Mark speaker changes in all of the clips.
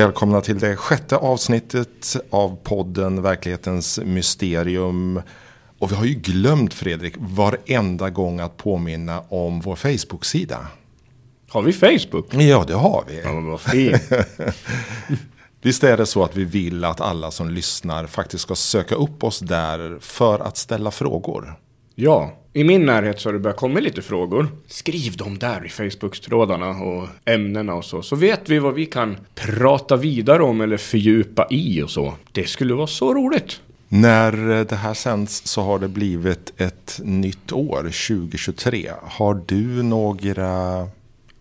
Speaker 1: Välkomna till det sjätte avsnittet av podden Verklighetens Mysterium. Och vi har ju glömt Fredrik varenda gång att påminna om vår Facebook-sida.
Speaker 2: Har vi Facebook?
Speaker 1: Ja, det har vi.
Speaker 2: Ja, men vad fint.
Speaker 1: Visst är det så att vi vill att alla som lyssnar faktiskt ska söka upp oss där för att ställa frågor.
Speaker 2: Ja, i min närhet så har det börjat komma lite frågor. Skriv dem där i Facebook-trådarna och ämnena och så. Så vet vi vad vi kan prata vidare om eller fördjupa i och så. Det skulle vara så roligt.
Speaker 1: När det här sänds så har det blivit ett nytt år, 2023. Har du några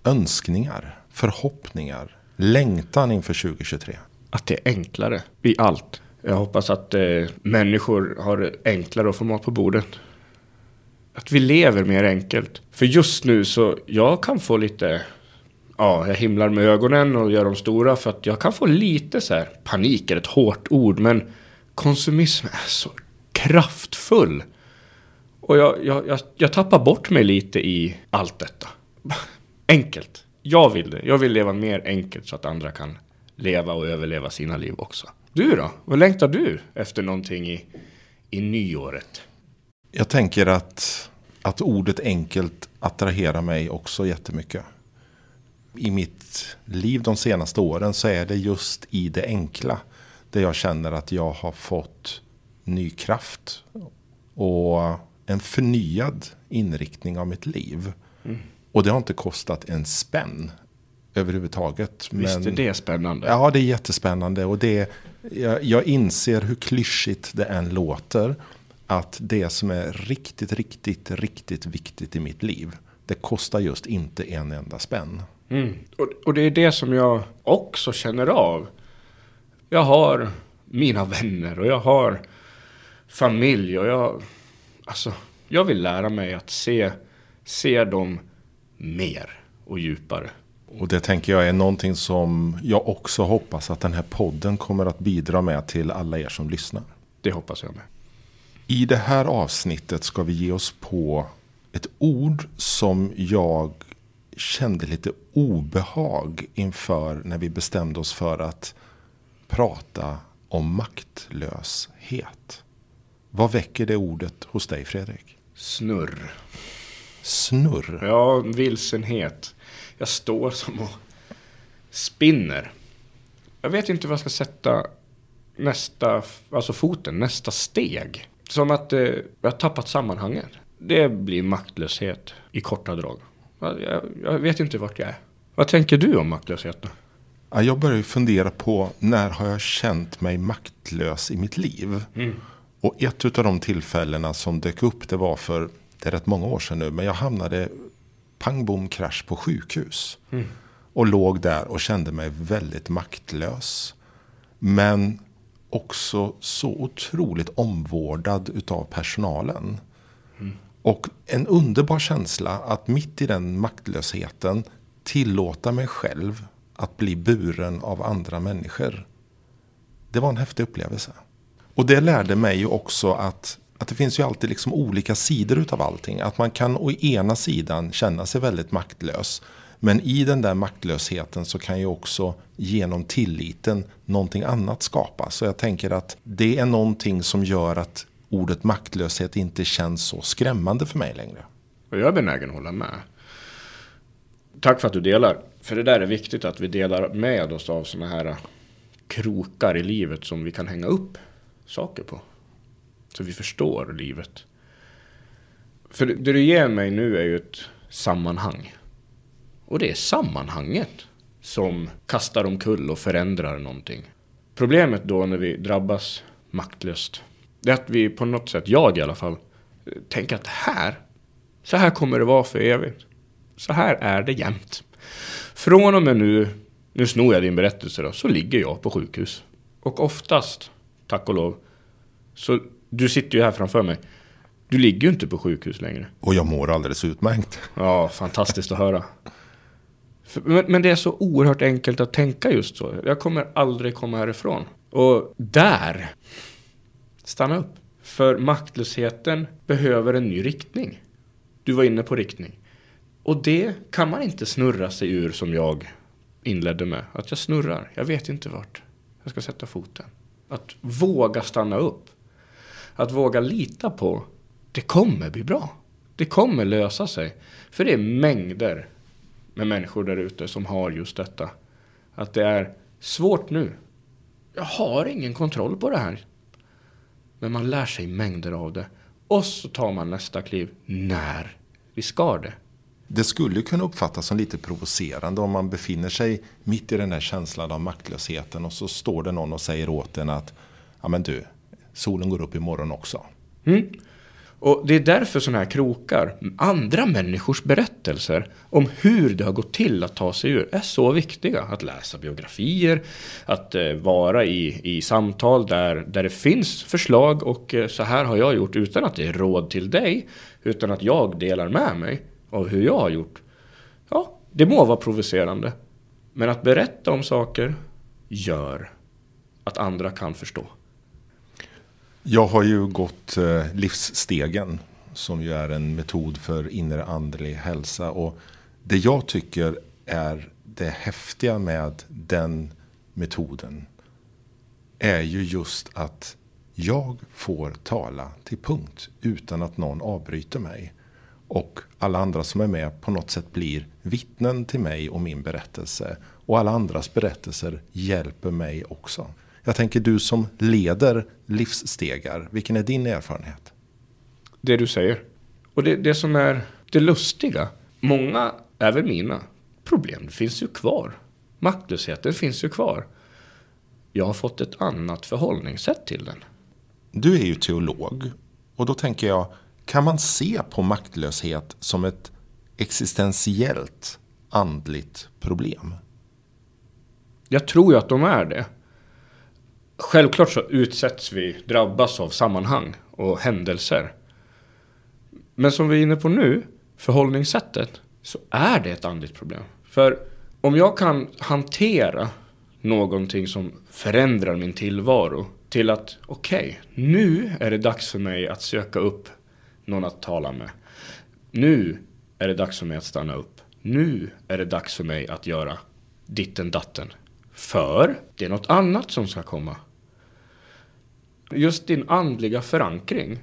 Speaker 1: önskningar, förhoppningar, längtan inför 2023?
Speaker 2: Att det är enklare i allt. Jag hoppas att eh, människor har enklare att få mat på bordet. Att vi lever mer enkelt. För just nu så, jag kan få lite, ja, jag himlar med ögonen och gör dem stora för att jag kan få lite så här, panik är ett hårt ord, men konsumism är så kraftfull. Och jag, jag, jag, jag tappar bort mig lite i allt detta. Enkelt. Jag vill det. Jag vill leva mer enkelt så att andra kan leva och överleva sina liv också. Du då? Vad längtar du efter någonting i, i nyåret?
Speaker 1: Jag tänker att, att ordet enkelt attraherar mig också jättemycket. I mitt liv de senaste åren så är det just i det enkla. Där jag känner att jag har fått ny kraft. Och en förnyad inriktning av mitt liv. Mm. Och det har inte kostat en spänn överhuvudtaget.
Speaker 2: Visst är det spännande?
Speaker 1: Ja, det är jättespännande. Och det, jag, jag inser hur klyschigt det än låter. Att det som är riktigt, riktigt, riktigt viktigt i mitt liv. Det kostar just inte en enda spänn.
Speaker 2: Mm. Och, och det är det som jag också känner av. Jag har mina vänner och jag har familj och jag... Alltså, jag vill lära mig att se, se dem mer och djupare.
Speaker 1: Och det tänker jag är någonting som jag också hoppas att den här podden kommer att bidra med till alla er som lyssnar.
Speaker 2: Det hoppas jag med.
Speaker 1: I det här avsnittet ska vi ge oss på ett ord som jag kände lite obehag inför när vi bestämde oss för att prata om maktlöshet. Vad väcker det ordet hos dig Fredrik?
Speaker 2: Snurr.
Speaker 1: Snurr?
Speaker 2: Ja, vilsenhet. Jag står som och spinner. Jag vet inte vad jag ska sätta nästa, alltså foten, nästa steg. Som att eh, jag har tappat sammanhanget. Det blir maktlöshet i korta drag. Jag, jag vet inte vart jag är. Vad tänker du om maktlösheten?
Speaker 1: Jag börjar fundera på när har jag känt mig maktlös i mitt liv. Mm. Och ett av de tillfällena som dök upp det var för, det är rätt många år sedan nu, men jag hamnade pang bom krasch på sjukhus. Mm. Och låg där och kände mig väldigt maktlös. Men också så otroligt omvårdad utav personalen. Mm. Och en underbar känsla att mitt i den maktlösheten tillåta mig själv att bli buren av andra människor. Det var en häftig upplevelse. Och det lärde mig ju också att, att det finns ju alltid liksom olika sidor utav allting. Att man kan å ena sidan känna sig väldigt maktlös. Men i den där maktlösheten så kan ju också genom tilliten någonting annat skapas. Så jag tänker att det är någonting som gör att ordet maktlöshet inte känns så skrämmande för mig längre.
Speaker 2: Och jag är benägen att hålla med. Tack för att du delar. För det där är viktigt att vi delar med oss av sådana här krokar i livet som vi kan hänga upp saker på. Så vi förstår livet. För det du ger mig nu är ju ett sammanhang. Och det är sammanhanget som kastar omkull och förändrar någonting. Problemet då när vi drabbas maktlöst, det är att vi på något sätt, jag i alla fall, tänker att här, så här kommer det vara för evigt. Så här är det jämt. Från och med nu, nu snor jag din berättelse då, så ligger jag på sjukhus. Och oftast, tack och lov, så du sitter ju här framför mig. Du ligger ju inte på sjukhus längre.
Speaker 1: Och jag mår alldeles utmärkt.
Speaker 2: Ja, fantastiskt att höra. Men, men, det är så oerhört enkelt att tänka just så. Jag kommer aldrig komma härifrån. Och där, stanna upp. För maktlösheten behöver en ny riktning. Du var inne på riktning. Och det kan man inte snurra sig ur som jag inledde med. Att jag snurrar. Jag vet inte vart jag ska sätta foten. Att våga stanna upp. Att våga lita på det kommer bli bra. Det kommer lösa sig. För det är mängder med människor där ute som har just detta. Att det är svårt nu. Jag har ingen kontroll på det här. Men man lär sig mängder av det. Och så tar man nästa kliv när vi ska det.
Speaker 1: Det skulle kunna uppfattas som lite provocerande om man befinner sig mitt i den här känslan av maktlösheten och så står det någon och säger åt en att ja men du, solen går upp imorgon också.
Speaker 2: Mm. Och det är därför sådana här krokar, andra människors berättelser om hur det har gått till att ta sig ur, är så viktiga. Att läsa biografier, att eh, vara i, i samtal där, där det finns förslag och eh, så här har jag gjort utan att det är råd till dig, utan att jag delar med mig av hur jag har gjort. Ja, det må vara provocerande. Men att berätta om saker gör att andra kan förstå.
Speaker 1: Jag har ju gått eh, livsstegen som ju är en metod för inre andlig hälsa. Och det jag tycker är det häftiga med den metoden är ju just att jag får tala till punkt utan att någon avbryter mig. Och alla andra som är med på något sätt blir vittnen till mig och min berättelse. Och alla andras berättelser hjälper mig också. Jag tänker du som leder livsstegar, vilken är din erfarenhet?
Speaker 2: Det du säger. Och det, det som är det lustiga, många, även mina, problem finns ju kvar. Maktlösheten finns ju kvar. Jag har fått ett annat förhållningssätt till den.
Speaker 1: Du är ju teolog och då tänker jag, kan man se på maktlöshet som ett existentiellt andligt problem?
Speaker 2: Jag tror ju att de är det. Självklart så utsätts vi, drabbas av sammanhang och händelser. Men som vi är inne på nu, förhållningssättet, så är det ett andligt problem. För om jag kan hantera någonting som förändrar min tillvaro till att okej, okay, nu är det dags för mig att söka upp någon att tala med. Nu är det dags för mig att stanna upp. Nu är det dags för mig att göra ditten datten. För det är något annat som ska komma. Just din andliga förankring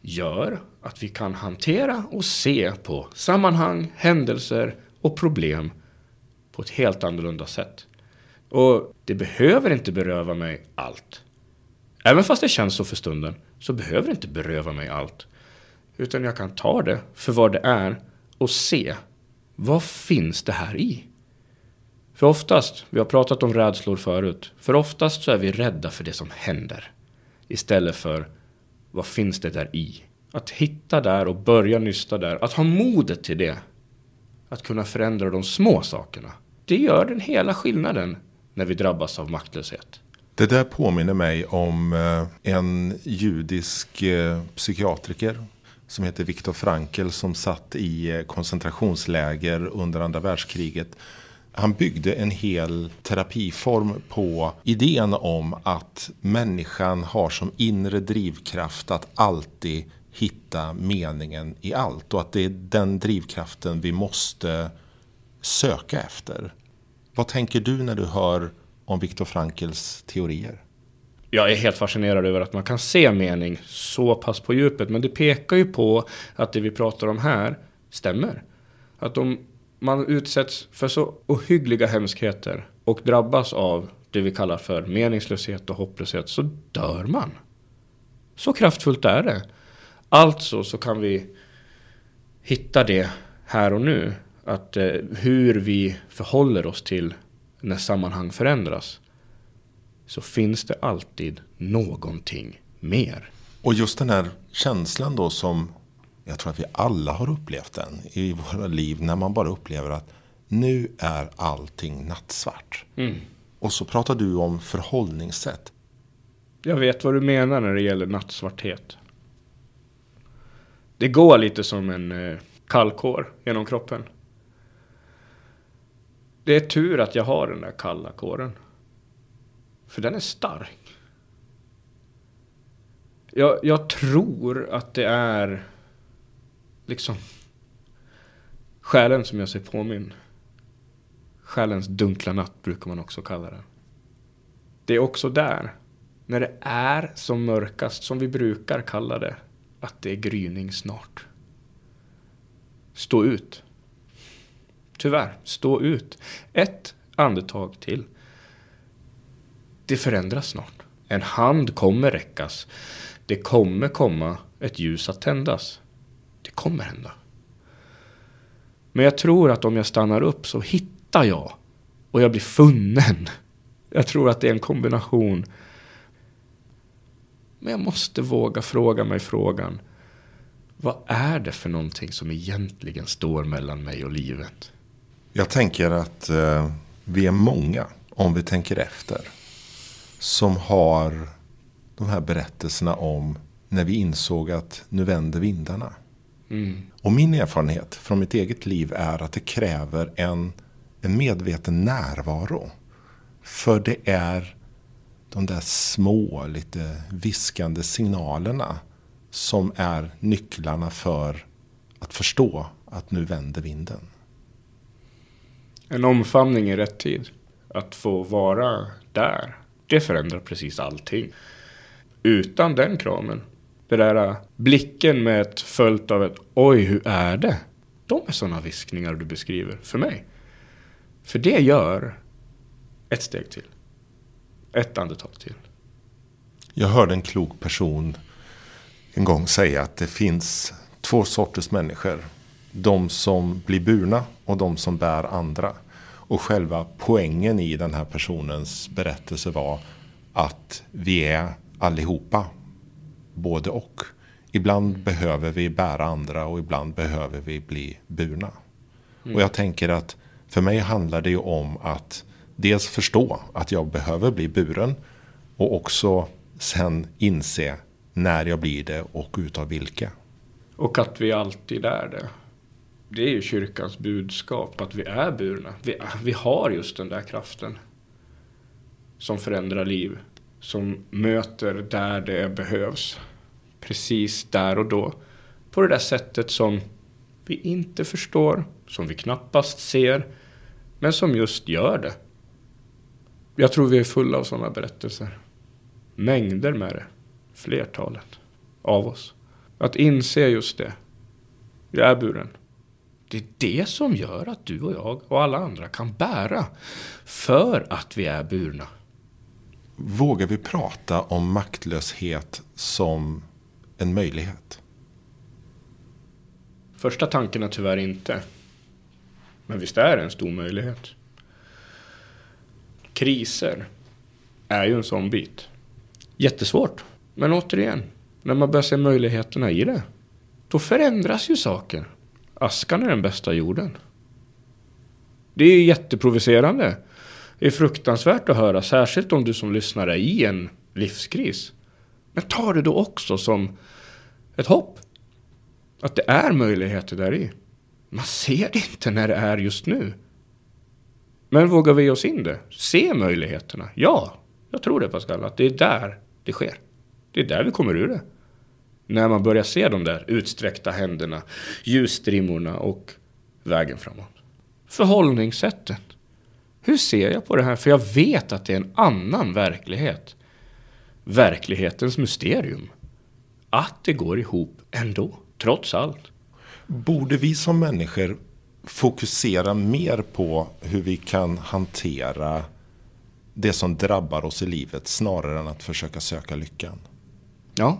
Speaker 2: gör att vi kan hantera och se på sammanhang, händelser och problem på ett helt annorlunda sätt. Och det behöver inte beröva mig allt. Även fast det känns så för stunden så behöver det inte beröva mig allt. Utan jag kan ta det för vad det är och se vad finns det här i? För oftast, vi har pratat om rädslor förut, för oftast så är vi rädda för det som händer. Istället för vad finns det där i? Att hitta där och börja nysta där. Att ha modet till det. Att kunna förändra de små sakerna. Det gör den hela skillnaden när vi drabbas av maktlöshet.
Speaker 1: Det där påminner mig om eh, en judisk eh, psykiatriker som heter Viktor Frankl som satt i eh, koncentrationsläger under andra världskriget han byggde en hel terapiform på idén om att människan har som inre drivkraft att alltid hitta meningen i allt och att det är den drivkraften vi måste söka efter. Vad tänker du när du hör om Viktor Frankls teorier?
Speaker 2: Jag är helt fascinerad över att man kan se mening så pass på djupet. Men det pekar ju på att det vi pratar om här stämmer. Att om man utsätts för så ohyggliga hemskheter och drabbas av det vi kallar för meningslöshet och hopplöshet så dör man. Så kraftfullt är det. Alltså så kan vi hitta det här och nu. Att eh, hur vi förhåller oss till när sammanhang förändras. Så finns det alltid någonting mer.
Speaker 1: Och just den här känslan då som jag tror att vi alla har upplevt den i våra liv. När man bara upplever att nu är allting nattsvart. Mm. Och så pratar du om förhållningssätt.
Speaker 2: Jag vet vad du menar när det gäller nattsvarthet. Det går lite som en eh, kallkår genom kroppen. Det är tur att jag har den där kalla kåren. För den är stark. Jag, jag tror att det är liksom själen som gör sig påminn. Själens dunkla natt brukar man också kalla den. Det är också där, när det är som mörkast, som vi brukar kalla det, att det är gryning snart. Stå ut. Tyvärr, stå ut. Ett andetag till. Det förändras snart. En hand kommer räckas. Det kommer komma ett ljus att tändas. Kommer hända. Men jag tror att om jag stannar upp så hittar jag och jag blir funnen. Jag tror att det är en kombination. Men jag måste våga fråga mig frågan. Vad är det för någonting som egentligen står mellan mig och livet?
Speaker 1: Jag tänker att eh, vi är många, om vi tänker efter, som har de här berättelserna om när vi insåg att nu vänder vindarna. Mm. Och min erfarenhet från mitt eget liv är att det kräver en, en medveten närvaro. För det är de där små, lite viskande signalerna som är nycklarna för att förstå att nu vänder vinden.
Speaker 2: En omfamning i rätt tid. Att få vara där. Det förändrar precis allting. Utan den kramen. Det där äh, blicken med ett följt av ett oj, hur är det? De är sådana viskningar du beskriver för mig. För det gör ett steg till. Ett andetag till.
Speaker 1: Jag hörde en klok person en gång säga att det finns två sorters människor. De som blir burna och de som bär andra. Och själva poängen i den här personens berättelse var att vi är allihopa både och. Ibland behöver vi bära andra och ibland behöver vi bli burna. Mm. Och jag tänker att för mig handlar det ju om att dels förstå att jag behöver bli buren och också sen inse när jag blir det och utav vilka.
Speaker 2: Och att vi alltid är det. Det är ju kyrkans budskap, att vi är burna. Vi, vi har just den där kraften. Som förändrar liv. Som möter där det behövs. Precis där och då. På det där sättet som vi inte förstår, som vi knappast ser, men som just gör det. Jag tror vi är fulla av sådana berättelser. Mängder med det. Flertalet av oss. Att inse just det. Jag är buren. Det är det som gör att du och jag och alla andra kan bära. För att vi är burna.
Speaker 1: Vågar vi prata om maktlöshet som en möjlighet?
Speaker 2: Första tanken är tyvärr inte. Men visst är det en stor möjlighet. Kriser är ju en sån bit. Jättesvårt. Men återigen, när man börjar se möjligheterna i det. Då förändras ju saker. Askan är den bästa jorden. Det är jätteprovocerande. Det är fruktansvärt att höra, särskilt om du som lyssnar är i en livskris. Men ta det då också som ett hopp. Att det är möjligheter där i. Man ser det inte när det är just nu. Men vågar vi oss in det? Se möjligheterna? Ja, jag tror det Pascal, att det är där det sker. Det är där vi kommer ur det. När man börjar se de där utsträckta händerna, ljusstrimmorna och vägen framåt. Förhållningssättet. Hur ser jag på det här? För jag vet att det är en annan verklighet. Verklighetens mysterium. Att det går ihop ändå, trots allt.
Speaker 1: Borde vi som människor fokusera mer på hur vi kan hantera det som drabbar oss i livet snarare än att försöka söka lyckan?
Speaker 2: Ja.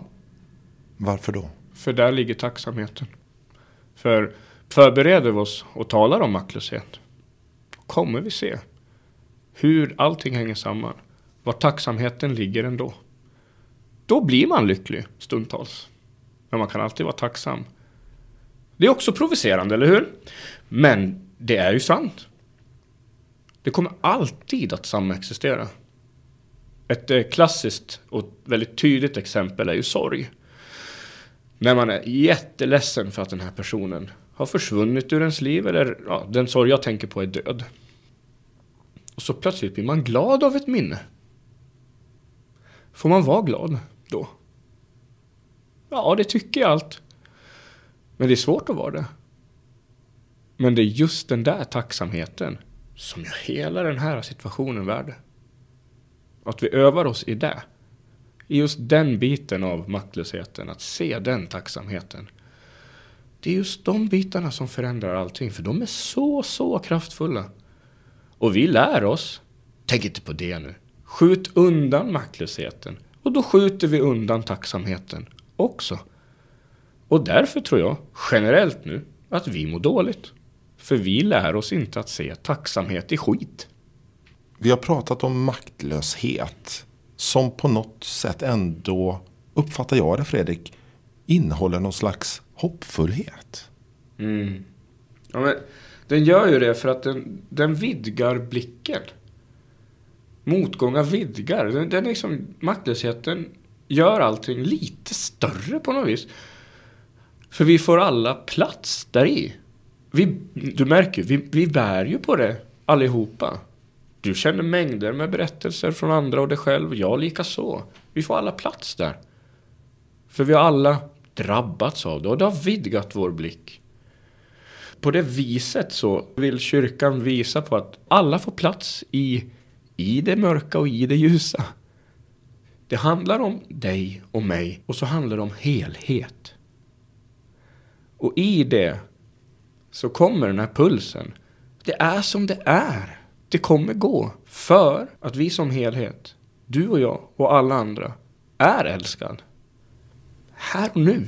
Speaker 1: Varför då?
Speaker 2: För där ligger tacksamheten. För förbereder vi oss och talar om maktlöshet kommer vi se hur allting hänger samman. Var tacksamheten ligger ändå. Då blir man lycklig stundtals. Men man kan alltid vara tacksam. Det är också provocerande, eller hur? Men det är ju sant. Det kommer alltid att samexistera. Ett eh, klassiskt och väldigt tydligt exempel är ju sorg. När man är jätteledsen för att den här personen har försvunnit ur ens liv eller ja, den sorg jag tänker på är död. Och så plötsligt blir man glad av ett minne. Får man vara glad då? Ja, det tycker jag allt. Men det är svårt att vara det. Men det är just den där tacksamheten. som gör hela den här situationen värd. Att vi övar oss i det. I just den biten av maktlösheten, att se den tacksamheten. Det är just de bitarna som förändrar allting, för de är så, så kraftfulla. Och vi lär oss, tänk inte på det nu, skjut undan maktlösheten. Och då skjuter vi undan tacksamheten också. Och därför tror jag, generellt nu, att vi mår dåligt. För vi lär oss inte att se tacksamhet i skit.
Speaker 1: Vi har pratat om maktlöshet. Som på något sätt ändå, uppfattar jag det Fredrik, innehåller någon slags hoppfullhet.
Speaker 2: Mm. Ja, men den gör ju det för att den, den vidgar blicken. Motgångar vidgar. Den, den liksom, maktlösheten gör allting lite större på något vis. För vi får alla plats där i. Vi, du märker, vi, vi bär ju på det allihopa. Du känner mängder med berättelser från andra och dig själv. Jag lika så. Vi får alla plats där. För vi har alla drabbats av det och det har vidgat vår blick. På det viset så vill kyrkan visa på att alla får plats i, i det mörka och i det ljusa. Det handlar om dig och mig och så handlar det om helhet. Och i det så kommer den här pulsen. Det är som det är. Det kommer gå. För att vi som helhet, du och jag och alla andra, är älskad. Här och nu.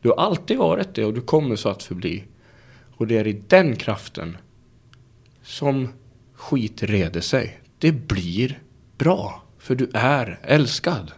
Speaker 2: Du har alltid varit det och du kommer så att förbli. Och det är i den kraften som skit reder sig. Det blir bra. För du är älskad.